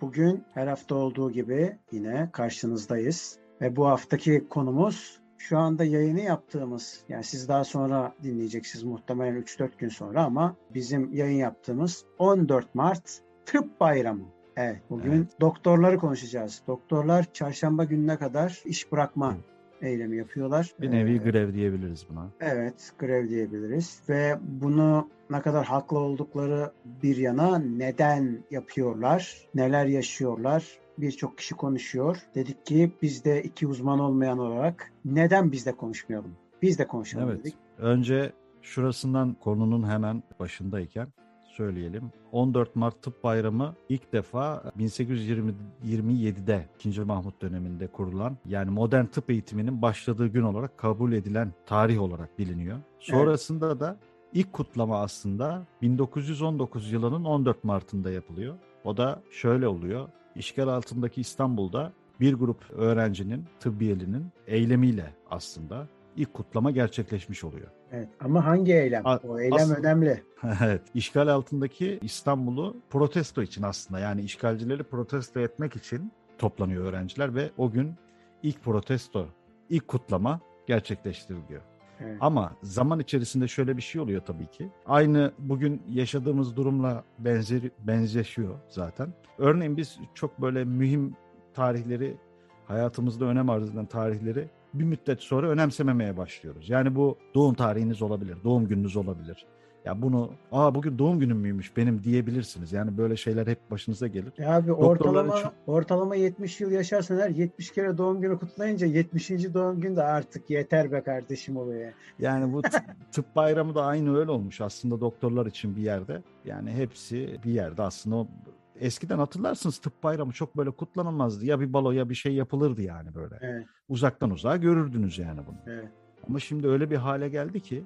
Bugün her hafta olduğu gibi yine karşınızdayız. Ve bu haftaki konumuz şu anda yayını yaptığımız, yani siz daha sonra dinleyeceksiniz muhtemelen 3-4 gün sonra ama bizim yayın yaptığımız 14 Mart Tıp Bayramı. Evet, bugün evet. doktorları konuşacağız. Doktorlar çarşamba gününe kadar iş bırakma Hı eylemi yapıyorlar. Bir nevi ee, grev diyebiliriz buna. Evet, grev diyebiliriz ve bunu ne kadar haklı oldukları bir yana neden yapıyorlar, neler yaşıyorlar birçok kişi konuşuyor. Dedik ki biz de iki uzman olmayan olarak neden biz de konuşmayalım? Biz de konuşalım evet. dedik. Önce şurasından konunun hemen başındayken söyleyelim. 14 Mart Tıp Bayramı ilk defa 1827'de 2. Mahmut döneminde kurulan yani modern tıp eğitiminin başladığı gün olarak kabul edilen tarih olarak biliniyor. Sonrasında evet. da ilk kutlama aslında 1919 yılının 14 Mart'ında yapılıyor. O da şöyle oluyor. İşgal altındaki İstanbul'da bir grup öğrencinin, tıbbiyelinin eylemiyle aslında ilk kutlama gerçekleşmiş oluyor. Evet ama hangi eylem? A- o eylem aslında, önemli. evet. İşgal altındaki İstanbul'u protesto için aslında yani işgalcileri protesto etmek için toplanıyor öğrenciler ve o gün ilk protesto, ilk kutlama gerçekleştiriliyor. Evet. Ama zaman içerisinde şöyle bir şey oluyor tabii ki. Aynı bugün yaşadığımız durumla benzer benzeşiyor zaten. Örneğin biz çok böyle mühim tarihleri hayatımızda önem arz eden tarihleri bir müddet sonra önemsememeye başlıyoruz. Yani bu doğum tarihiniz olabilir, doğum gününüz olabilir. Ya bunu aa bugün doğum günüm müymüş benim diyebilirsiniz. Yani böyle şeyler hep başınıza gelir. Ya abi ortalama çok... ortalama 70 yıl yaşarsan her 70 kere doğum günü kutlayınca 70. doğum günü de artık yeter be kardeşim oluyor. Yani bu tıp bayramı da aynı öyle olmuş aslında doktorlar için bir yerde. Yani hepsi bir yerde aslında eskiden hatırlarsınız tıp bayramı çok böyle kutlanılmazdı. Ya bir balo ya bir şey yapılırdı yani böyle. Evet. Uzaktan uzağa görürdünüz yani bunu. Evet. Ama şimdi öyle bir hale geldi ki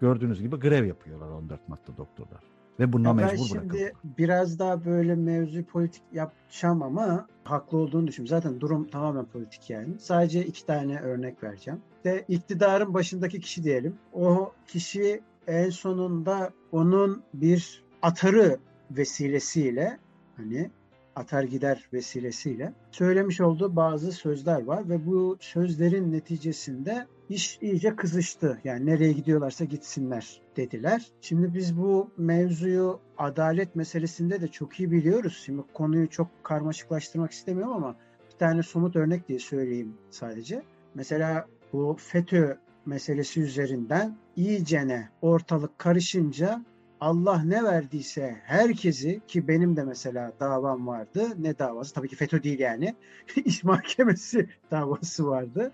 gördüğünüz gibi grev yapıyorlar 14 Mart'ta doktorlar. Ve buna ya mecbur şimdi biraz daha böyle mevzu politik yapacağım ama haklı olduğunu düşünüyorum. Zaten durum tamamen politik yani. Sadece iki tane örnek vereceğim. De iktidarın başındaki kişi diyelim. O kişi en sonunda onun bir atarı vesilesiyle hani atar gider vesilesiyle söylemiş olduğu bazı sözler var ve bu sözlerin neticesinde iş iyice kızıştı. Yani nereye gidiyorlarsa gitsinler dediler. Şimdi biz bu mevzuyu adalet meselesinde de çok iyi biliyoruz. Şimdi konuyu çok karmaşıklaştırmak istemiyorum ama bir tane somut örnek diye söyleyeyim sadece. Mesela bu FETÖ meselesi üzerinden iyicene ortalık karışınca Allah ne verdiyse herkesi ki benim de mesela davam vardı. Ne davası? Tabii ki FETÖ değil yani. İş mahkemesi davası vardı.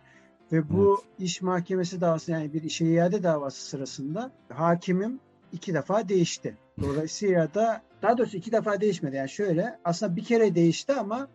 Ve bu evet. iş mahkemesi davası yani bir işe iade davası sırasında hakimim iki defa değişti. Dolayısıyla da daha doğrusu iki defa değişmedi. Yani şöyle aslında bir kere değişti ama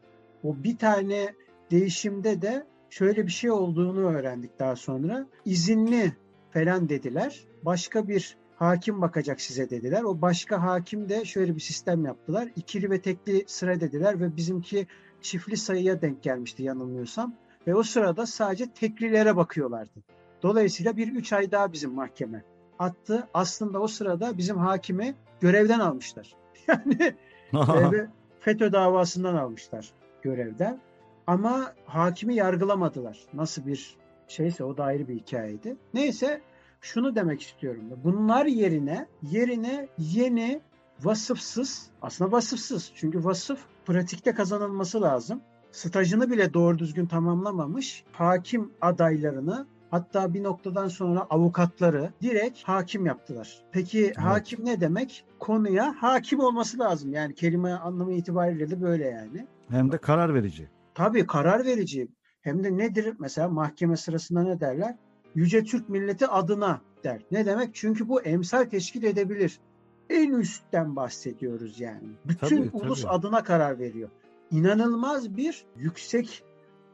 o bir tane değişimde de şöyle bir şey olduğunu öğrendik daha sonra. İzinli falan dediler. Başka bir hakim bakacak size dediler. O başka hakim de şöyle bir sistem yaptılar. İkili ve tekli sıra dediler ve bizimki çiftli sayıya denk gelmişti yanılmıyorsam. Ve o sırada sadece teklilere bakıyorlardı. Dolayısıyla bir üç ay daha bizim mahkeme attı. Aslında o sırada bizim hakimi görevden almışlar. Yani FETÖ davasından almışlar görevden. Ama hakimi yargılamadılar. Nasıl bir şeyse o da ayrı bir hikayeydi. Neyse şunu demek istiyorum. Bunlar yerine yerine yeni vasıfsız aslında vasıfsız çünkü vasıf pratikte kazanılması lazım. Stajını bile doğru düzgün tamamlamamış hakim adaylarını Hatta bir noktadan sonra avukatları direkt hakim yaptılar. Peki evet. hakim ne demek? Konuya hakim olması lazım. Yani kelime anlamı itibariyle de böyle yani. Hem de karar verici. Tabii karar verici. Hem de nedir? Mesela mahkeme sırasında ne derler? Yüce Türk milleti adına der. Ne demek? Çünkü bu emsal teşkil edebilir. En üstten bahsediyoruz yani. Bütün tabii, ulus tabii. adına karar veriyor. İnanılmaz bir yüksek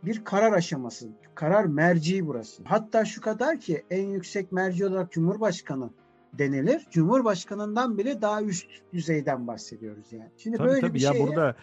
bir karar aşaması. Karar merci burası. Hatta şu kadar ki en yüksek merci olarak Cumhurbaşkanı denilir. Cumhurbaşkanından bile daha üst düzeyden bahsediyoruz yani. Şimdi tabii, böyle tabii. bir şey. Ya burada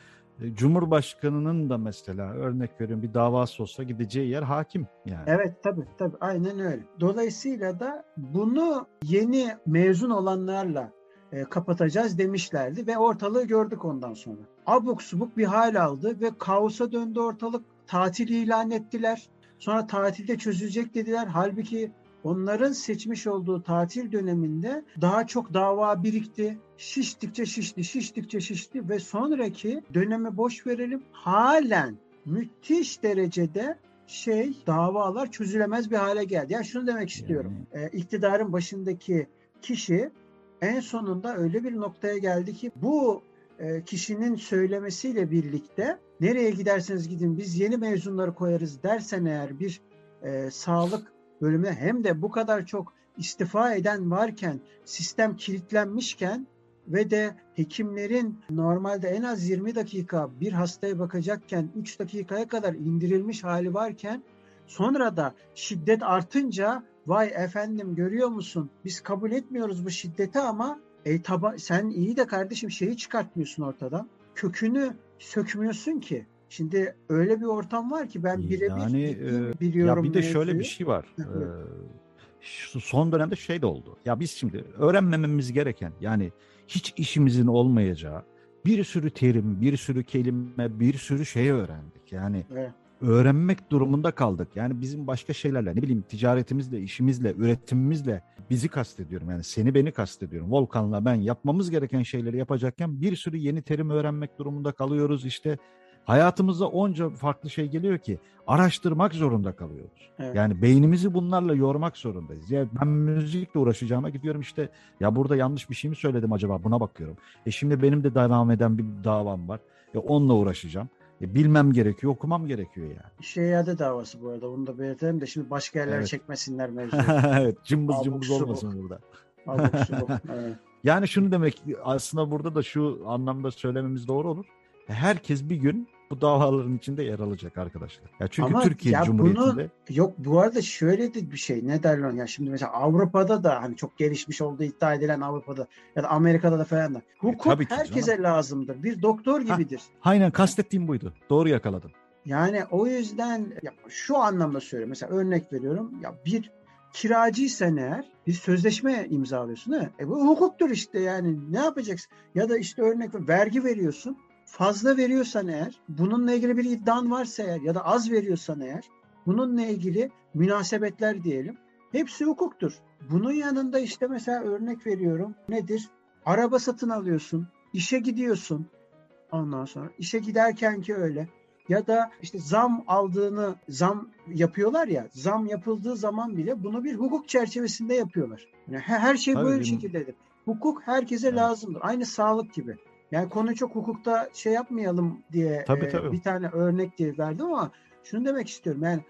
Cumhurbaşkanının da mesela örnek veriyorum bir davası olsa gideceği yer hakim yani. Evet tabii tabii aynen öyle. Dolayısıyla da bunu yeni mezun olanlarla e, kapatacağız demişlerdi ve ortalığı gördük ondan sonra. Abuk subuk bir hal aldı ve kaosa döndü ortalık. Tatil ilan ettiler. Sonra tatilde çözülecek dediler. Halbuki onların seçmiş olduğu tatil döneminde daha çok dava birikti. Şiştikçe şişti, şiştikçe şişti ve sonraki dönemi boş verelim. Halen müthiş derecede şey davalar çözülemez bir hale geldi. Yani şunu demek istiyorum. E, iktidarın başındaki kişi en sonunda öyle bir noktaya geldi ki bu e, kişinin söylemesiyle birlikte nereye giderseniz gidin biz yeni mezunları koyarız dersen eğer bir e, sağlık bölümüne hem de bu kadar çok istifa eden varken sistem kilitlenmişken ve de hekimlerin normalde en az 20 dakika bir hastaya bakacakken 3 dakikaya kadar indirilmiş hali varken sonra da şiddet artınca vay efendim görüyor musun biz kabul etmiyoruz bu şiddeti ama e, taba, sen iyi de kardeşim şeyi çıkartmıyorsun ortadan. Kökünü sökmüyorsun ki. Şimdi öyle bir ortam var ki ben birebir yani, e, biliyorum. Ya bir de mevzuyu. şöyle bir şey var. ee, şu son dönemde şey de oldu. Ya biz şimdi öğrenmememiz gereken yani hiç işimizin olmayacağı bir sürü terim, bir sürü kelime, bir sürü şey öğrendik. Yani evet öğrenmek durumunda kaldık. Yani bizim başka şeylerle ne bileyim ticaretimizle, işimizle, üretimimizle bizi kastediyorum. Yani seni beni kastediyorum. Volkan'la ben yapmamız gereken şeyleri yapacakken bir sürü yeni terim öğrenmek durumunda kalıyoruz. İşte hayatımızda onca farklı şey geliyor ki araştırmak zorunda kalıyoruz. Evet. Yani beynimizi bunlarla yormak zorundayız. Ya ben müzikle uğraşacağıma gidiyorum işte ya burada yanlış bir şey mi söyledim acaba buna bakıyorum. E şimdi benim de devam eden bir davam var. E onunla uğraşacağım. E, bilmem gerekiyor, okumam gerekiyor yani. Şeyade davası bu arada. Onu da belirtelim de şimdi başka yerlere evet. çekmesinler mevzu. evet, cımbız Abuk cımbız olmasın burada. evet. Yani şunu demek aslında burada da şu anlamda söylememiz doğru olur. Herkes bir gün bu davaların içinde yer alacak arkadaşlar. Ya çünkü Ama Türkiye ya Cumhuriyeti'nde bunu, yok bu arada şöyle de bir şey ne derler ya şimdi mesela Avrupa'da da hani çok gelişmiş olduğu iddia edilen Avrupa'da ya da Amerika'da da falan da hukuk e, herkese canım. lazımdır. Bir doktor gibidir. Ha, aynen kastettiğim buydu. Doğru yakaladın. Yani o yüzden ya şu anlamda söylüyorum. Mesela örnek veriyorum. Ya bir kiracıysan eğer bir sözleşme imzalıyorsun. He? E bu hukuktur işte yani ne yapacaksın? Ya da işte örnek vergi veriyorsun fazla veriyorsan eğer, bununla ilgili bir iddian varsa eğer ya da az veriyorsan eğer, bununla ilgili münasebetler diyelim. Hepsi hukuktur. Bunun yanında işte mesela örnek veriyorum. Nedir? Araba satın alıyorsun, işe gidiyorsun. Ondan sonra işe giderken ki öyle. Ya da işte zam aldığını zam yapıyorlar ya zam yapıldığı zaman bile bunu bir hukuk çerçevesinde yapıyorlar. Yani her şey Tabii böyle şekildedir. Hukuk herkese evet. lazımdır. Aynı sağlık gibi. Yani konu çok hukukta şey yapmayalım diye tabii, e, tabii. bir tane örnek diye verdim ama şunu demek istiyorum. Yani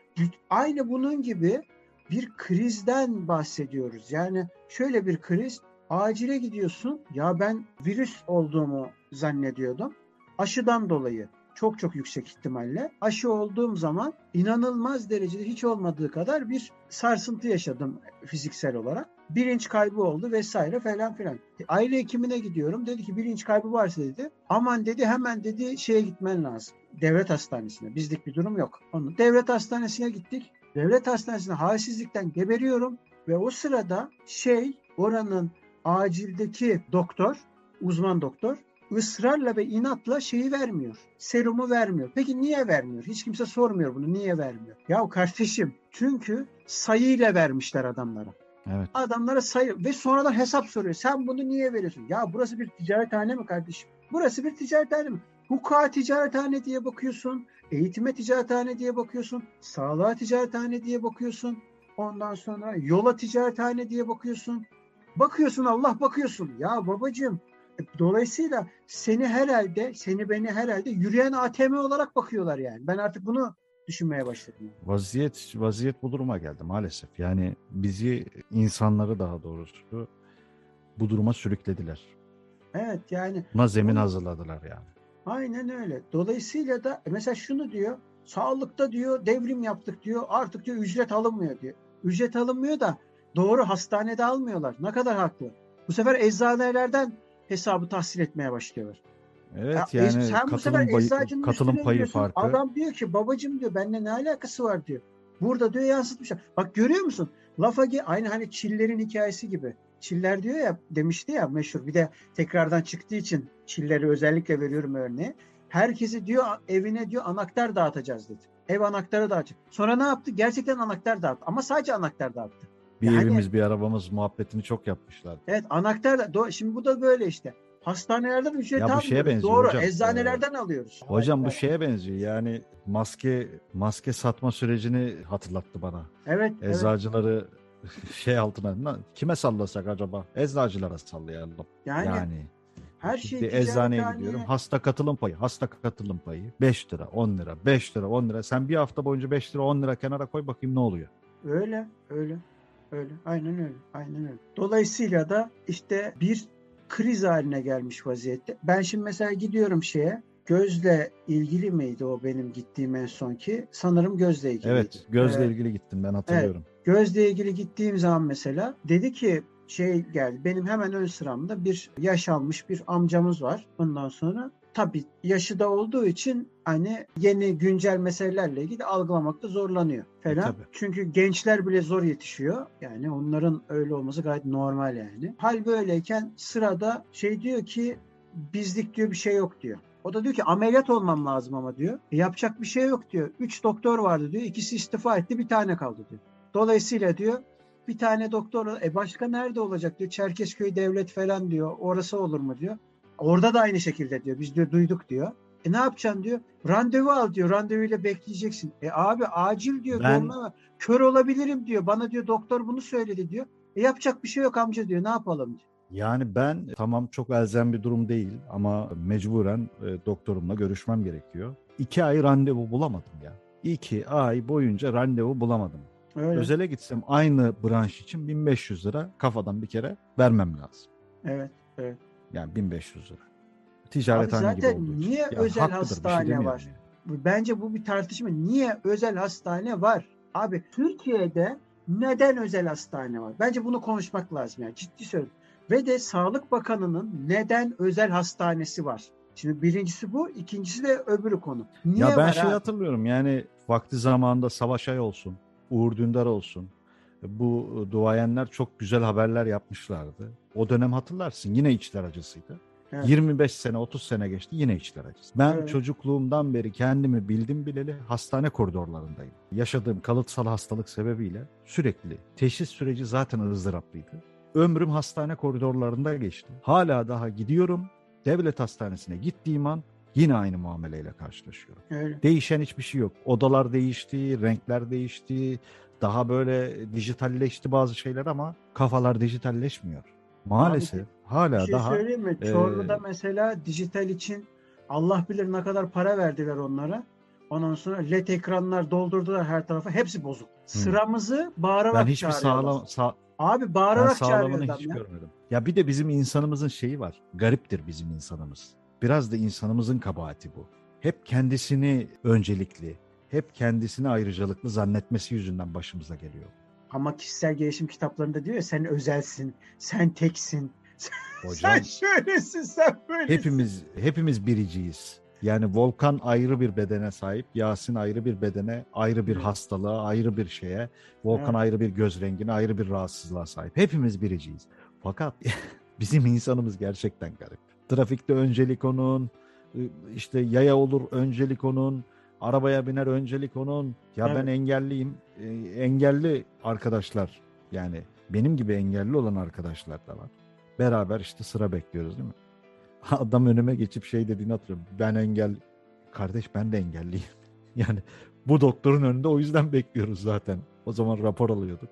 aynı bunun gibi bir krizden bahsediyoruz. Yani şöyle bir kriz acile gidiyorsun. Ya ben virüs olduğumu zannediyordum. Aşıdan dolayı çok çok yüksek ihtimalle aşı olduğum zaman inanılmaz derecede hiç olmadığı kadar bir sarsıntı yaşadım fiziksel olarak bilinç kaybı oldu vesaire falan filan. E, aile hekimine gidiyorum. Dedi ki bilinç kaybı varsa dedi. Aman dedi hemen dedi şeye gitmen lazım. Devlet hastanesine. Bizlik bir durum yok. Onu devlet hastanesine gittik. Devlet hastanesine halsizlikten geberiyorum ve o sırada şey oranın acildeki doktor, uzman doktor ısrarla ve inatla şeyi vermiyor. Serumu vermiyor. Peki niye vermiyor? Hiç kimse sormuyor bunu. Niye vermiyor? Ya kardeşim çünkü sayıyla vermişler adamlara. Evet. Adamlara sayı ve sonradan hesap soruyor. Sen bunu niye veriyorsun? Ya burası bir ticarethane mi kardeşim? Burası bir ticarethane mi? Hukuka ticarethane diye bakıyorsun. Eğitime ticarethane diye bakıyorsun. Sağlığa ticarethane diye bakıyorsun. Ondan sonra yola ticarethane diye bakıyorsun. Bakıyorsun Allah bakıyorsun. Ya babacığım dolayısıyla seni herhalde seni beni herhalde yürüyen ATM olarak bakıyorlar yani. Ben artık bunu düşünmeye başladım. Vaziyet vaziyet bu duruma geldi maalesef. Yani bizi insanları daha doğrusu bu duruma sürüklediler. Evet yani. Buna zemin hazırladılar yani. Aynen öyle. Dolayısıyla da mesela şunu diyor. Sağlıkta diyor devrim yaptık diyor. Artık diyor ücret alınmıyor diyor. Ücret alınmıyor da doğru hastanede almıyorlar. Ne kadar haklı. Bu sefer eczanelerden hesabı tahsil etmeye başlıyorlar. Evet ya, yani sen bu sefer payı, katılım payı farkı. Adam diyor ki babacım diyor benimle ne alakası var diyor. Burada diyor yansıtmışlar. Bak görüyor musun? Lafa aynı hani Çillerin hikayesi gibi. Çiller diyor ya demişti ya meşhur bir de tekrardan çıktığı için Çilleri özellikle veriyorum örneği. Herkesi diyor evine diyor anahtar dağıtacağız dedi. Ev anahtarı dağıtacak. Sonra ne yaptı? Gerçekten anahtar dağıttı ama sadece anahtar dağıttı. Bir yani, evimiz bir arabamız muhabbetini çok yapmışlar. Evet anahtar da şimdi bu da böyle işte. Hastanelerden ücret ya bu şeye benziyor Doğru. Hocam. Eczanelerden ee, alıyoruz. Hocam bu şeye benziyor. Yani maske maske satma sürecini hatırlattı bana. Evet. Eczacıları evet. şey altına kime sallasak acaba? Eczacılara sallayalım. Yani, yani her şey bir eczaneye tane... gidiyorum. Hasta katılım payı, hasta katılım payı 5 lira, 10 lira, 5 lira, 10 lira. Sen bir hafta boyunca 5 lira, 10 lira kenara koy bakayım ne oluyor? Öyle, öyle. Öyle. Aynen öyle. Aynen öyle. Dolayısıyla da işte bir kriz haline gelmiş vaziyette. Ben şimdi mesela gidiyorum şeye gözle ilgili miydi o benim gittiğim en son ki? Sanırım gözle ilgili. Evet, gözle ee, ilgili gittim ben hatırlıyorum. Evet, gözle ilgili gittiğim zaman mesela dedi ki şey geldi. Benim hemen ön sıramda bir yaş almış bir amcamız var. Ondan sonra tabii yaşı da olduğu için hani yeni güncel meselelerle ilgili algılamakta zorlanıyor falan. E, Çünkü gençler bile zor yetişiyor. Yani onların öyle olması gayet normal yani. Hal böyleyken sırada şey diyor ki bizlik diyor bir şey yok diyor. O da diyor ki ameliyat olmam lazım ama diyor. E, yapacak bir şey yok diyor. Üç doktor vardı diyor. İkisi istifa etti bir tane kaldı diyor. Dolayısıyla diyor bir tane doktor e başka nerede olacak diyor. Çerkezköy devlet falan diyor. Orası olur mu diyor. Orada da aynı şekilde diyor. Biz diyor duyduk diyor. E ne yapacaksın diyor. Randevu al diyor. Randevuyla bekleyeceksin. E abi acil diyor. Ben... Kör olabilirim diyor. Bana diyor doktor bunu söyledi diyor. E yapacak bir şey yok amca diyor. Ne yapalım diyor. Yani ben tamam çok elzem bir durum değil ama mecburen e, doktorumla görüşmem gerekiyor. İki ay randevu bulamadım ya. İki ay boyunca randevu bulamadım. Öyle. Özele gitsem aynı branş için 1500 lira kafadan bir kere vermem lazım. Evet, evet. Yani 1500 lira. Ticarethane gibi olduğu için. niye ya özel şey hastane şey var? Yani. Bence bu bir tartışma. Niye özel hastane var? Abi Türkiye'de neden özel hastane var? Bence bunu konuşmak lazım yani ciddi söylüyorum. Ve de Sağlık Bakanı'nın neden özel hastanesi var? Şimdi birincisi bu, ikincisi de öbürü konu. Niye ya ben şey abi? hatırlıyorum yani vakti zamanında Savaş Ay olsun, Uğur Dündar olsun. Bu duayenler çok güzel haberler yapmışlardı. O dönem hatırlarsın yine içler acısıydı. Evet. 25 sene 30 sene geçti yine içler acısı. Ben evet. çocukluğumdan beri kendimi bildim bileli hastane koridorlarındayım. Yaşadığım kalıtsal hastalık sebebiyle sürekli teşhis süreci zaten ızdıraplıydı. Ömrüm hastane koridorlarında geçti. Hala daha gidiyorum. Devlet hastanesine gittiğim an yine aynı muameleyle karşılaşıyorum. Öyle. Değişen hiçbir şey yok. Odalar değişti, renkler değişti, daha böyle dijitalleşti bazı şeyler ama kafalar dijitalleşmiyor. Maalesef Abi, hala şey daha söyleyeyim mi? Çorlu'da e, mesela dijital için Allah bilir ne kadar para verdiler onlara. Ondan sonra led ekranlar doldurdular her tarafa. Hepsi bozuk. Hı. Sıramızı bağırarak ben hiçbir sağlam sağ, Abi bağırarak ben sağlamını hiç ya. görmedim. Ya bir de bizim insanımızın şeyi var. Gariptir bizim insanımız. Biraz da insanımızın kabahati bu. Hep kendisini öncelikli, hep kendisini ayrıcalıklı zannetmesi yüzünden başımıza geliyor. Ama kişisel gelişim kitaplarında diyor ya sen özelsin, sen teksin. Hocam, sen şöylesin, sen böylesin. Hepimiz hepimiz biriciyiz. Yani Volkan ayrı bir bedene sahip, Yasin ayrı bir bedene, ayrı bir hastalığa, ayrı bir şeye, Volkan evet. ayrı bir göz rengine, ayrı bir rahatsızlığa sahip. Hepimiz biriciyiz. Fakat bizim insanımız gerçekten garip. Trafikte öncelik onun, işte yaya olur öncelik onun, arabaya biner öncelik onun. Ya evet. ben engelliyim. E, engelli arkadaşlar yani benim gibi engelli olan arkadaşlar da var. Beraber işte sıra bekliyoruz değil mi? Adam önüme geçip şey dediğini hatırlıyorum. Ben engel kardeş ben de engelliyim. yani bu doktorun önünde o yüzden bekliyoruz zaten. O zaman rapor alıyorduk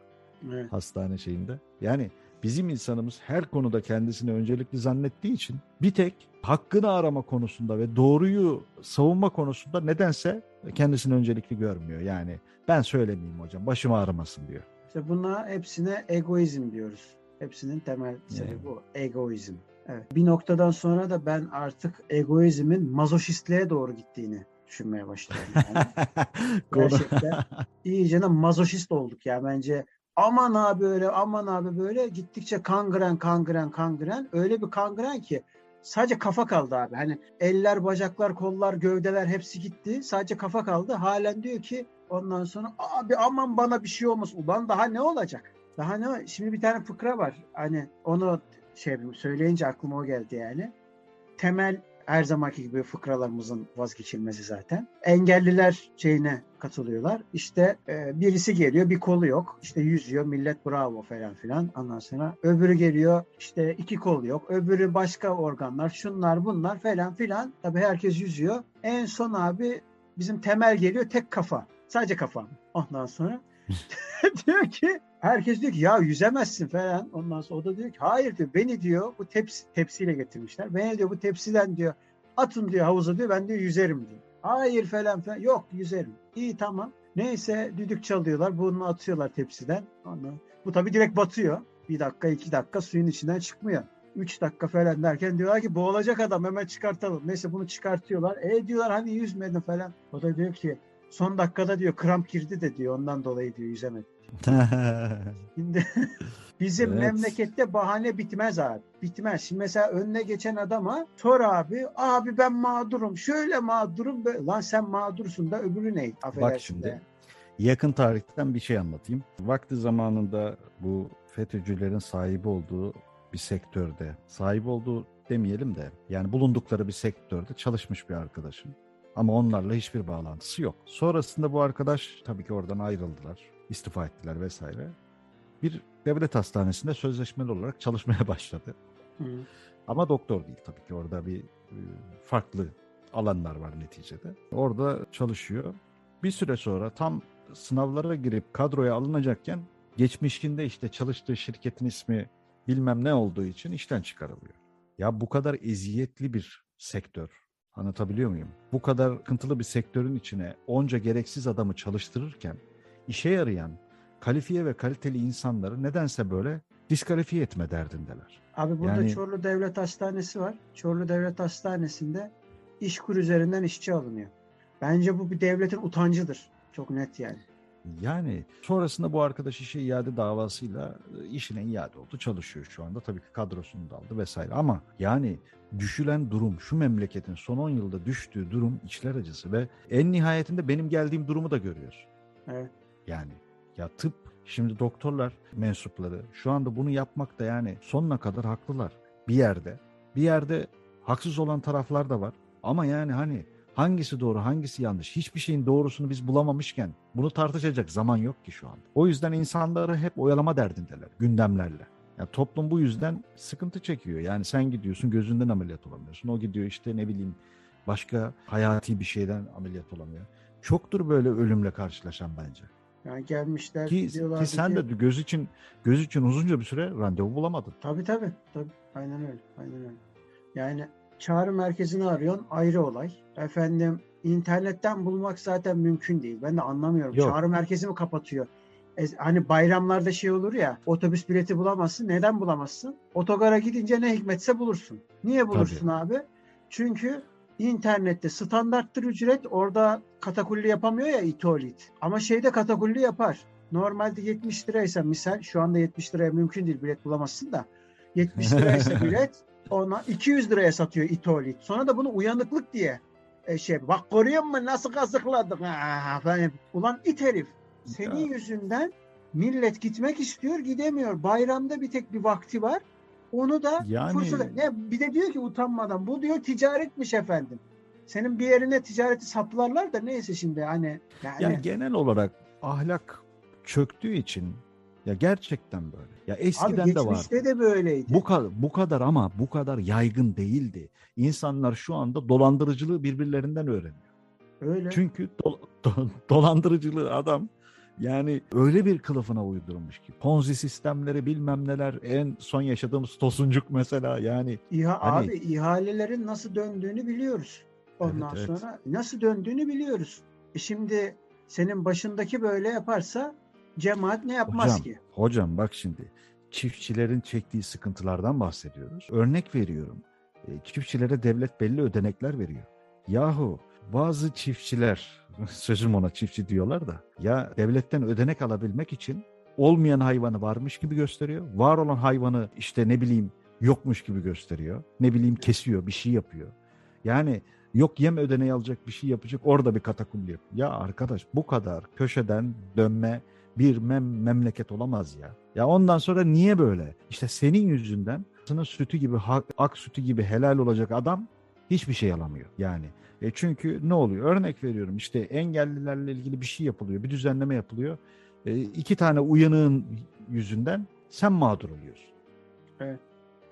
Evet. hastane şeyinde. Yani bizim insanımız her konuda kendisini öncelikli zannettiği için bir tek hakkını arama konusunda ve doğruyu savunma konusunda nedense kendisini öncelikli görmüyor. Yani ben söylemeyeyim hocam başım ağrımasın diyor. İşte buna hepsine egoizm diyoruz. Hepsinin temel sebebi Evet. bu. Egoizm. Evet. Bir noktadan sonra da ben artık egoizmin mazoşistliğe doğru gittiğini düşünmeye başladım. Yani gerçekten iyice de mazoşist olduk ya bence. Aman abi öyle, aman abi böyle gittikçe kangren, kangren, kangren. Öyle bir kangren ki sadece kafa kaldı abi. Hani eller, bacaklar, kollar, gövdeler hepsi gitti. Sadece kafa kaldı. Halen diyor ki ondan sonra abi aman bana bir şey olmasın. Ulan daha ne olacak? Daha ne? Şimdi bir tane fıkra var. Hani onu şey söyleyince aklıma o geldi yani. Temel her zamanki gibi fıkralarımızın vazgeçilmezi zaten. Engelliler şeyine katılıyorlar. İşte e, birisi geliyor bir kolu yok. İşte yüzüyor millet bravo falan filan. Ondan sonra öbürü geliyor işte iki kolu yok. Öbürü başka organlar şunlar bunlar falan filan. Tabii herkes yüzüyor. En son abi bizim temel geliyor tek kafa. Sadece kafa. Ondan sonra diyor ki herkes diyor ki ya yüzemezsin falan. Ondan sonra o da diyor ki hayır diyor beni diyor bu tepsi, tepsiyle getirmişler. Beni diyor bu tepsiden diyor atın diyor havuza diyor ben diyor yüzerim diyor. Hayır falan filan yok yüzerim. İyi tamam. Neyse düdük çalıyorlar bunu atıyorlar tepsiden. Ondan, bu tabii direkt batıyor. Bir dakika iki dakika suyun içinden çıkmıyor. Üç dakika falan derken diyorlar ki boğulacak adam hemen çıkartalım. Neyse bunu çıkartıyorlar. E diyorlar hani yüzmedin falan. O da diyor ki son dakikada diyor kramp girdi de diyor ondan dolayı diyor yüzemedi. Şimdi bizim Evet. memlekette bahane bitmez abi. Bitmez. Şimdi mesela önüne geçen adama sor abi. Abi ben mağdurum. Şöyle mağdurum. Böyle. Lan sen mağdursun da öbürü ne? Affedersin şimdi. de. Yakın tarihten bir şey anlatayım. Vakti zamanında bu FETÖ'cülerin sahibi olduğu bir sektörde, sahibi olduğu demeyelim de yani bulundukları bir sektörde çalışmış bir arkadaşım. Ama onlarla hiçbir bağlantısı yok. Sonrasında bu arkadaş tabii ki oradan ayrıldılar, istifa ettiler vesaire. Bir devlet hastanesinde sözleşmeli olarak çalışmaya başladı. Hı. Ama doktor değil tabii ki orada bir e, farklı alanlar var neticede. Orada çalışıyor. Bir süre sonra tam sınavlara girip kadroya alınacakken geçmişinde işte çalıştığı şirketin ismi bilmem ne olduğu için işten çıkarılıyor. Ya bu kadar eziyetli bir sektör. Anlatabiliyor muyum? Bu kadar sıkıntılı bir sektörün içine onca gereksiz adamı çalıştırırken işe yarayan kalifiye ve kaliteli insanları nedense böyle diskalifiye etme derdindeler. Abi burada Yani- Çorlu Devlet Hastanesi var. Çorlu Devlet Hastanesi'nde işkur üzerinden işçi alınıyor. Bence bu bir devletin utancıdır. Çok net yani. Yani sonrasında bu arkadaş işe iade davasıyla e, işine iade oldu. Çalışıyor şu anda. Tabii ki kadrosunu da aldı vesaire. Ama yani düşülen durum, şu memleketin son 10 yılda düştüğü durum içler acısı ve en nihayetinde benim geldiğim durumu da görüyoruz. Evet. Yani ya tıp şimdi doktorlar mensupları şu anda bunu yapmakta yani sonuna kadar haklılar bir yerde. Bir yerde haksız olan taraflar da var. Ama yani hani hangisi doğru hangisi yanlış hiçbir şeyin doğrusunu biz bulamamışken bunu tartışacak zaman yok ki şu anda. O yüzden insanları hep oyalama derdindeler gündemlerle. Ya toplum bu yüzden sıkıntı çekiyor. Yani sen gidiyorsun gözünden ameliyat olamıyorsun. O gidiyor işte ne bileyim başka hayati bir şeyden ameliyat olamıyor. Çoktur böyle ölümle karşılaşan bence. Yani gelmişler Ki, diyorlardı ki sen de göz için göz için uzunca bir süre randevu bulamadın. Tabii tabii. tabii. Aynen öyle. Aynen öyle. Yani çağrı merkezini arıyorsun ayrı olay. Efendim internetten bulmak zaten mümkün değil. Ben de anlamıyorum. Yok. Çağrı merkezi mi kapatıyor? E, hani bayramlarda şey olur ya otobüs bileti bulamazsın. Neden bulamazsın? Otogara gidince ne hikmetse bulursun. Niye bulursun abi? Çünkü internette standarttır ücret orada katakulli yapamıyor ya itolit. Ama şeyde katakulli yapar. Normalde 70 liraysa misal şu anda 70 liraya mümkün değil bilet bulamazsın da 70 liraysa bilet ona 200 liraya satıyor itolit. Sonra da bunu uyanıklık diye e, şey bak görüyor musun nasıl kazıkladık ha, falan. Ulan it herif senin Ya. yüzünden millet gitmek istiyor gidemiyor. Bayramda bir tek bir vakti var. Onu da Yani- fırsat ne bir de diyor ki utanmadan bu diyor ticaretmiş efendim. Senin bir yerine ticareti saplarlar da neyse şimdi hani yani, Yani genel olarak ahlak çöktüğü için ya gerçekten böyle. Ya abi eskiden de var. geçmişte de böyleydi. Bu kadar bu kadar ama bu kadar yaygın değildi. İnsanlar şu anda dolandırıcılığı birbirlerinden öğreniyor. Öyle. Çünkü do- do- dolandırıcılığı adam Yani öyle bir kılıfına uydurmuş ki. Ponzi sistemleri bilmem neler en son yaşadığımız tosuncuk mesela yani. İha, hani... Abi ihalelerin nasıl döndüğünü biliyoruz. Ondan evet, sonra evet. nasıl döndüğünü biliyoruz. E şimdi senin başındaki böyle yaparsa cemaat ne yapmaz hocam, ki? Hocam bak şimdi çiftçilerin çektiği sıkıntılardan bahsediyoruz. Örnek veriyorum. E, çiftçilere devlet belli ödenekler veriyor. Yahu bazı çiftçiler, sözüm ona çiftçi diyorlar da, ya devletten ödenek alabilmek için olmayan hayvanı varmış gibi gösteriyor. Var olan hayvanı işte ne bileyim yokmuş gibi gösteriyor. Ne bileyim kesiyor, bir şey yapıyor. Yani yok yem ödeneği alacak bir şey yapacak orada bir katakulli yapıyor. Ya arkadaş bu kadar köşeden dönme bir mem memleket olamaz ya. Ya ondan sonra niye böyle? İşte senin yüzünden sının sütü gibi ak sütü gibi helal olacak adam hiçbir şey alamıyor yani. E çünkü ne oluyor? Örnek veriyorum işte engellilerle ilgili bir şey yapılıyor, bir düzenleme yapılıyor. E, iki tane uyanığın yüzünden sen mağdur oluyorsun. Evet.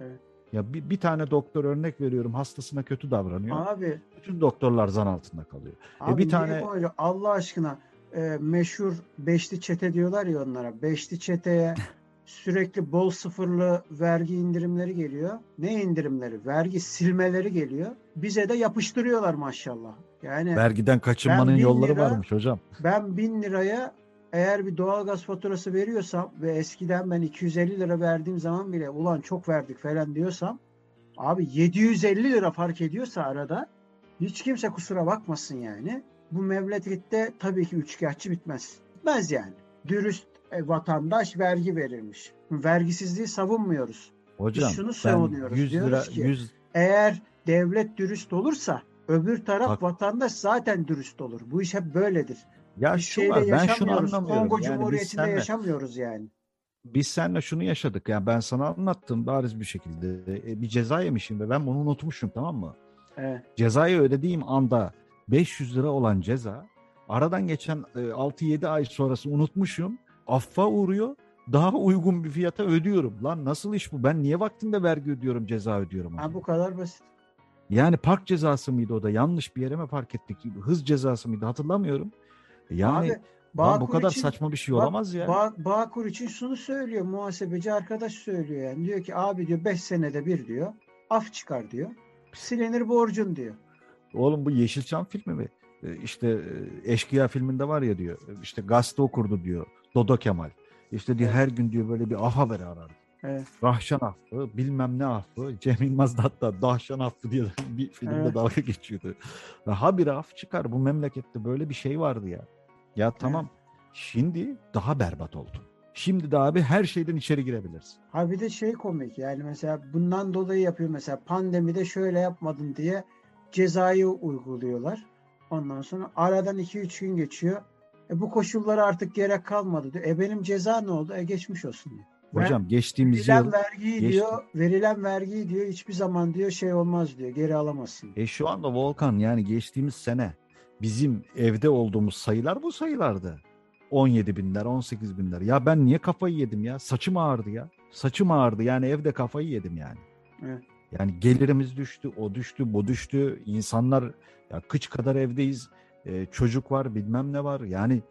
Evet. Ya bir, bir tane doktor örnek veriyorum hastasına kötü davranıyor. Abi. Bütün doktorlar zan altında kalıyor. Abi e bir tane öyle Allah aşkına e, meşhur beşli çete diyorlar ya onlara. Beşli çeteye sürekli bol sıfırlı vergi indirimleri geliyor. Ne indirimleri? Vergi silmeleri geliyor. Bize de yapıştırıyorlar maşallah. Yani vergiden kaçınmanın yolları lira, varmış hocam. Ben bin liraya eğer bir doğalgaz faturası veriyorsam ve eskiden ben 250 lira verdiğim zaman bile ulan çok verdik falan diyorsam abi 750 lira fark ediyorsa arada hiç kimse kusura bakmasın yani. Bu memlekette tabii ki üçkağıtçı bitmez. Bitmez yani. Dürüst e, vatandaş vergi verilmiş. Vergisizliği savunmuyoruz. Hocam Biz şunu savunuyoruz. 100 lira, Diyoruz ki 100... eğer devlet dürüst olursa öbür taraf Hak... vatandaş zaten dürüst olur. Bu iş hep böyledir. Ya biz şu var ben şunu anlamıyorum. Kongo yani Cumhuriyeti'nde senle, yaşamıyoruz yani. Biz seninle şunu yaşadık. Yani ben sana anlattım bariz bir şekilde. E, bir ceza yemişim ve ben bunu unutmuşum tamam mı? Evet. Cezayı ödediğim anda 500 lira olan ceza aradan geçen 6-7 e, ay sonrası unutmuşum affa uğruyor. Daha uygun bir fiyata ödüyorum. Lan nasıl iş bu? Ben niye vaktinde vergi ödüyorum, ceza ödüyorum? Ha, bu kadar basit. Yani park cezası mıydı o da? Yanlış bir yere mi park ettik? Hız cezası mıydı? Hatırlamıyorum. Yani Abi, Bağkur bu kadar için, saçma bir şey olamaz ya. Bağ, Bağkur için şunu söylüyor muhasebeci arkadaş söylüyor yani. Diyor ki abi diyor 5 senede bir diyor af çıkar diyor. Silinir borcun diyor. Oğlum bu Yeşilçam filmi mi? E, işte e, Eşkıya filminde var ya diyor. İşte gazete okurdu diyor. Dodo Kemal. İşte diyor her gün diyor böyle bir aha veri arar. Evet. Rahşan affı, bilmem ne affı. Cem Yılmaz da hatta Dahşan affı diye bir filmde evet. dalga geçiyordu. Ha bir af çıkar. Bu memlekette böyle bir şey vardı ya. Ya tamam. Evet. Şimdi daha berbat oldu. Şimdi de abi her şeyden içeri girebilirsin. Ha bir de şey komik yani mesela bundan dolayı yapıyor mesela pandemide şöyle yapmadın diye cezayı uyguluyorlar. Ondan sonra aradan 2-3 gün geçiyor. E bu koşullara artık gerek kalmadı diyor. E benim ceza ne oldu? E geçmiş olsun diyor. Hocam ben, geçtiğimiz verilen yıl vergiyi geçti. diyor, verilen vergiyi diyor hiçbir zaman diyor şey olmaz diyor. Geri alamazsın. E şu anda Volkan yani geçtiğimiz sene bizim evde olduğumuz sayılar bu sayılardı. 17 binler, 18 binler. Ya ben niye kafayı yedim ya? Saçım ağrıdı ya. Saçım ağrıdı yani evde kafayı yedim yani. Evet. Yani gelirimiz düştü, o düştü, bu düştü. İnsanlar ya kıç kadar evdeyiz. Ee, çocuk var, bilmem ne var. Yani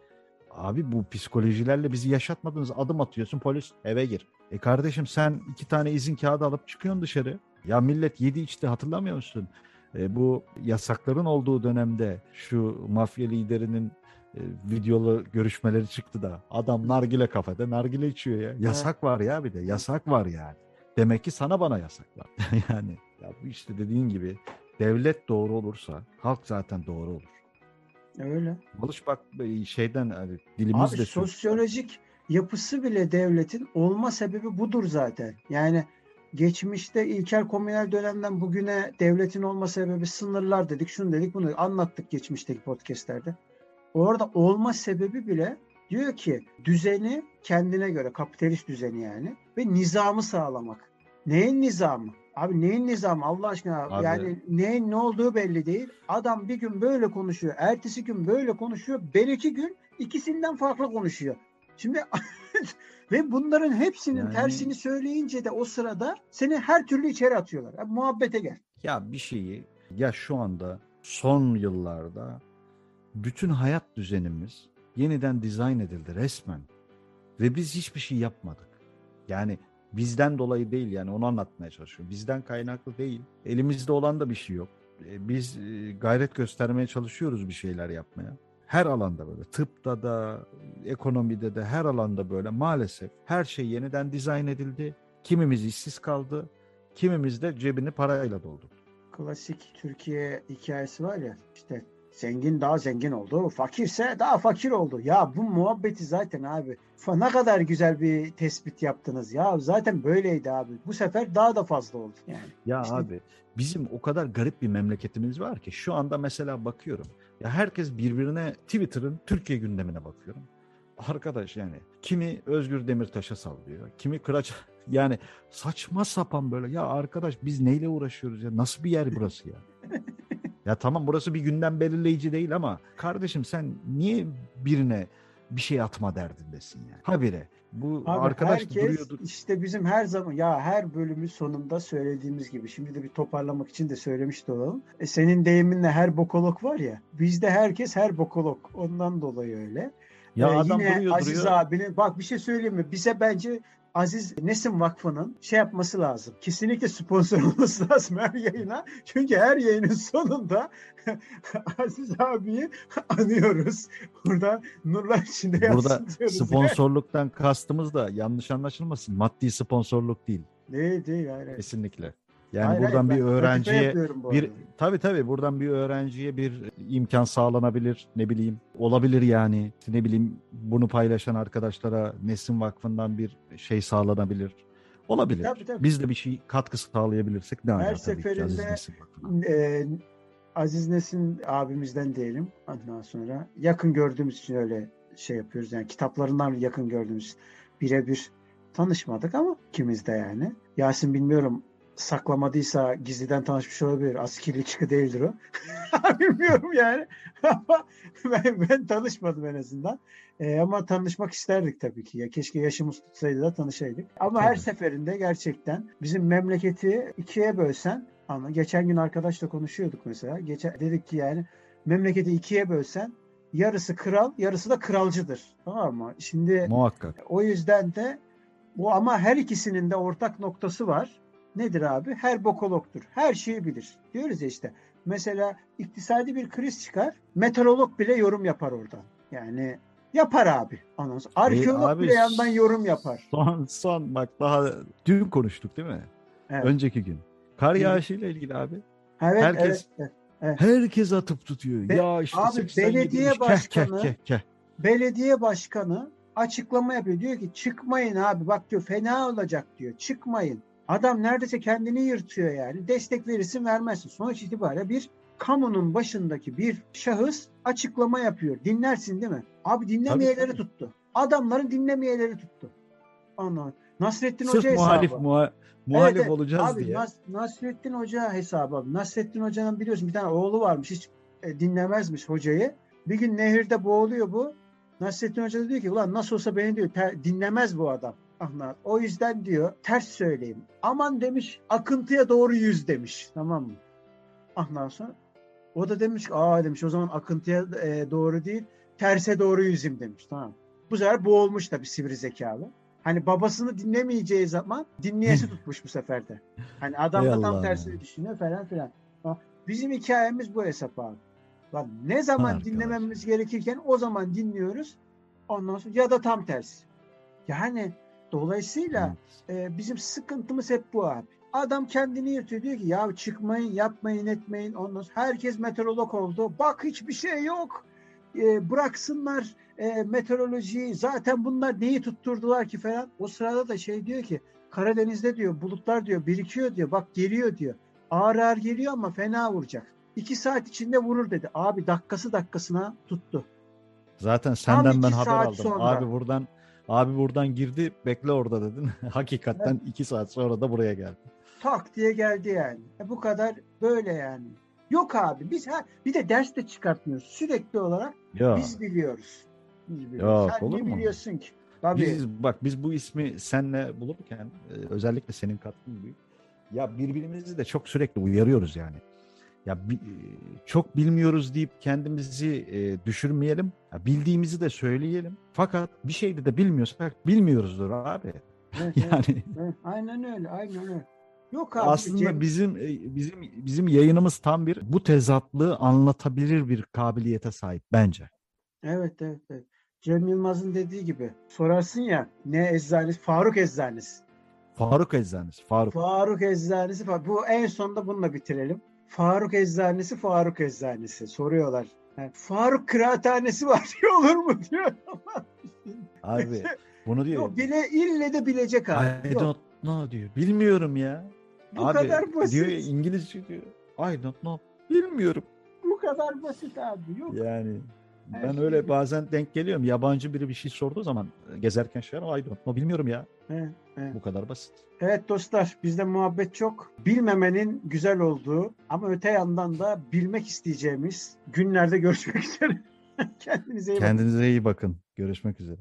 abi bu psikolojilerle bizi yaşatmadınız. Adım atıyorsun polis eve gir. E kardeşim sen iki tane izin kağıdı alıp çıkıyorsun dışarı. Ya millet yedi içti hatırlamıyor musun? E, bu yasakların olduğu dönemde şu mafya liderinin e, videolu görüşmeleri çıktı da adam nargile kafede nargile içiyor ya. Yasak var ya bir de yasak var yani. Demek ki sana bana yasak var. yani ya bu işte dediğin gibi devlet doğru olursa halk zaten doğru olur. Öyle. Alış bak şeyden hani dilimizle Abi sosyolojik yapısı bile devletin olma sebebi budur zaten. Yani geçmişte ilkel komünel dönemden bugüne devletin olma sebebi sınırlar dedik, şunu dedik, bunu anlattık geçmişteki podcastlerde. Orada olma sebebi bile diyor ki düzeni kendine göre kapitalist düzeni yani ve nizamı sağlamak. Neyin nizamı? Abi neyin nizamı Allah aşkına Abi. yani neyin ne olduğu belli değil. Adam bir gün böyle konuşuyor. Ertesi gün böyle konuşuyor. Ben iki gün ikisinden farklı konuşuyor. Şimdi ve bunların hepsinin yani... tersini söyleyince de o sırada seni her türlü içeri atıyorlar. Yani muhabbete gel. Ya bir şeyi ya şu anda son yıllarda bütün hayat düzenimiz yeniden dizayn edildi resmen. Ve biz hiçbir şey yapmadık. Yani bizden dolayı değil yani onu anlatmaya çalışıyorum. Bizden kaynaklı değil. Elimizde olan da bir şey yok. E, Biz e, gayret göstermeye çalışıyoruz bir şeyler yapmaya. Her alanda böyle tıpta da ekonomide de her alanda böyle maalesef her şey yeniden dizayn edildi. Kimimiz işsiz kaldı. Kimimiz de cebini parayla doldurdu. Klasik Türkiye hikayesi var ya işte zengin daha zengin oldu, fakirse daha fakir oldu. Ya bu muhabbeti zaten abi ne kadar güzel bir tespit yaptınız ya. Zaten böyleydi abi. Bu sefer daha da fazla oldu yani. Ya İşte- abi bizim o kadar garip bir memleketimiz var ki şu anda mesela bakıyorum. Ya herkes birbirine Twitter'ın Türkiye gündemine bakıyorum. Arkadaş yani kimi Özgür Demirtaş'a sallıyor. Kimi Kıraç yani saçma sapan böyle ya arkadaş biz neyle uğraşıyoruz ya nasıl bir yer burası ya? ya tamam burası bir gündem belirleyici değil ama kardeşim sen niye birine bir şey atma derdindesin yani? Habire bu Abi arkadaş herkes duruyordu. işte bizim her zaman ya her bölümün sonunda söylediğimiz gibi şimdi de bir toparlamak için de söylemiş de olalım. E, senin deyiminle her bokolog var ya bizde herkes her bokolog ondan dolayı öyle. Ya Ee, adam yine duruyor Aziz duruyor. abinin bak bir şey söyleyeyim mi? Bize bence Aziz Nesin Vakfı'nın şey yapması lazım. Kesinlikle sponsor olması lazım her yayına. Çünkü her yayının sonunda Aziz abiyi anıyoruz. Burada nurlar içinde Burada sponsorluktan kastımız da yanlış anlaşılmasın. Maddi sponsorluk değil Değil değil yani. kesinlikle. Yani Hayır, buradan hayır, bir öğrenciye bu bir arada. tabii tabii buradan bir öğrenciye bir imkan sağlanabilir ne bileyim olabilir yani ne bileyim bunu paylaşan arkadaşlara Nesin Vakfı'ndan bir şey sağlanabilir. Olabilir. Tabii, tabii. Biz de bir şey katkısı sağlayabilirsek ne Her ala tabii ki Aziz seferinde-. Ee, Aziz Nesin abimizden diyelim. Ondan sonra yakın gördüğümüz için öyle şey yapıyoruz. Yani kitaplarından yakın gördüğümüz birebir tanışmadık ama ikimiz de yani. Yasin bilmiyorum saklamadıysa gizliden tanışmış olabilir. Askeri çıkı değildir o. bilmiyorum yani. Ama ben, ben tanışmadım en azından. Ee, ama tanışmak isterdik tabii ki. Ya keşke yaşımız tutsaydı da tanışaydık. Ama her Tabii. seferinde gerçekten bizim memleketi ikiye bölsen ama geçen gün arkadaşla konuşuyorduk mesela. Geçen dedik ki yani memleketi ikiye bölsen yarısı kral, yarısı da kralcıdır. Tamam mı? Şimdi Muhakkak. o yüzden de bu ama her ikisinin de ortak noktası var. Nedir abi? Her bokologtur. Her şeyi bilir. Diyoruz ya işte. Mesela iktisadi bir kriz çıkar. Meteorolog bile yorum yapar oradan. Yani yapar abi. Ondan sonra arkeolog E, abi, bile yandan yorum yapar. Son son bak daha dün konuştuk değil mi? Evet. Önceki gün. Kar yağışıyla ilgili abi. Evet, herkes- evet, evet. Herkes atıp tutuyor. Be- ya işte abi 87 belediye keh, başkanı- keh, keh, keh. belediye başkanı açıklama yapıyor. Diyor ki çıkmayın abi bak diyor fena olacak diyor. Çıkmayın. Adam neredeyse kendini yırtıyor yani. Destek verirsin vermezsin. Sonuç itibariyle bir kamunun başındaki bir şahıs açıklama yapıyor. Dinlersin değil mi? Abi dinlemeyeleri Tabii, tabii. tuttu. Adamların dinlemeyeleri tuttu. Anladın. Nasrettin Sırf Hoca muhalif hesabı. muha- muhalif Evet, evet. olacağız Abi diye. Nas- Nasrettin Hoca hesabı. abi. Nasrettin Hoca'nın biliyorsun bir tane oğlu varmış. Hiç e, dinlemezmiş hocayı. Bir gün nehirde boğuluyor bu. Nasrettin Hoca da diyor ki ulan nasıl olsa beni diyor ter- dinlemez bu adam. Anlat. O yüzden diyor ters söyleyeyim. Aman demiş akıntıya doğru yüz demiş. Tamam mı? Ondan sonra o da demiş ki aa demiş o zaman akıntıya e, doğru değil terse doğru yüzüm demiş. Tamam. Bu sefer boğulmuş tabii sivri zekalı. Hani babasını dinlemeyeceği zaman dinleyesi tutmuş bu sefer de. Hani adam da tam tersini düşünüyor falan filan. Bizim hikayemiz bu hesap abi. Lan ne zaman Arkadaş. dinlememiz gerekirken o zaman dinliyoruz. Ondan sonra ya da tam tersi. Yani dolayısıyla e, bizim sıkıntımız hep bu abi. Adam kendini yırtıyor diyor ki ya çıkmayın yapmayın etmeyin ondan herkes meteorolog oldu. Bak hiçbir şey yok. E, bıraksınlar e, meteorolojiyi zaten bunlar neyi tutturdular ki falan. O sırada da şey diyor ki Karadeniz'de diyor bulutlar diyor birikiyor diyor bak geliyor diyor. Ağır ağır geliyor ama fena vuracak. İki saat içinde vurur dedi. Abi dakikası dakikasına tuttu. Zaten senden ben haber aldım. sonra. Abi buradan abi buradan girdi bekle orada dedin. Hakikaten iki saat sonra da buraya geldi. tak diye geldi yani. E bu kadar böyle yani. Yok abi biz ha, bir de ders de çıkartmıyoruz. Sürekli olarak Ya biz biliyoruz. Biz biliyoruz. Yok, Sen olur ne mu? biliyorsun ki? Tabii. biz bak biz bu ismi senle bulurken e, özellikle senin katkın büyük. Ya birbirimizi de çok sürekli uyarıyoruz yani. Ya bi- çok bilmiyoruz deyip kendimizi e, düşürmeyelim. Ya bildiğimizi de söyleyelim. Fakat bir şeyde de bilmiyorsak bilmiyoruzdur abi. Evet, Yani evet. Aynen öyle, aynen öyle. Yok abi aslında Cem- bizim e, bizim bizim yayınımız tam bir bu tezatlığı anlatabilir bir kabiliyete sahip bence. Evet, evet, evet. Cem Yılmaz'ın dediği gibi sorarsın ya ne eczanesi? Faruk Eczanesi. Faruk Eczanesi, Faruk. Faruk Eczanesi. Bu en sonunda bununla bitirelim. Faruk Eczanesi, Faruk Eczanesi. Soruyorlar. Yani, Faruk Kıraathanesi var diyor olur mu diyor. Abi bunu diyor. Yok, bile ille de bilecek abi. I Yok, don't know diyor. Bilmiyorum ya. bu Abi kadar basit. diyor İngilizce diyor. I don't know. Bilmiyorum. Bu kadar basit abi. Yok. Yani ben şey öyle bazen denk geliyorum. Yabancı biri bir şey sorduğu zaman gezerken şey I don't know. Bilmiyorum ya. Evet, evet. Bu kadar basit. Evet dostlar bizde muhabbet çok. Bilmemenin güzel olduğu ama öte yandan da bilmek isteyeceğimiz günlerde görüşmek üzere. Kendinize iyi bakın. Kendinize iyi bakın. Görüşmek üzere.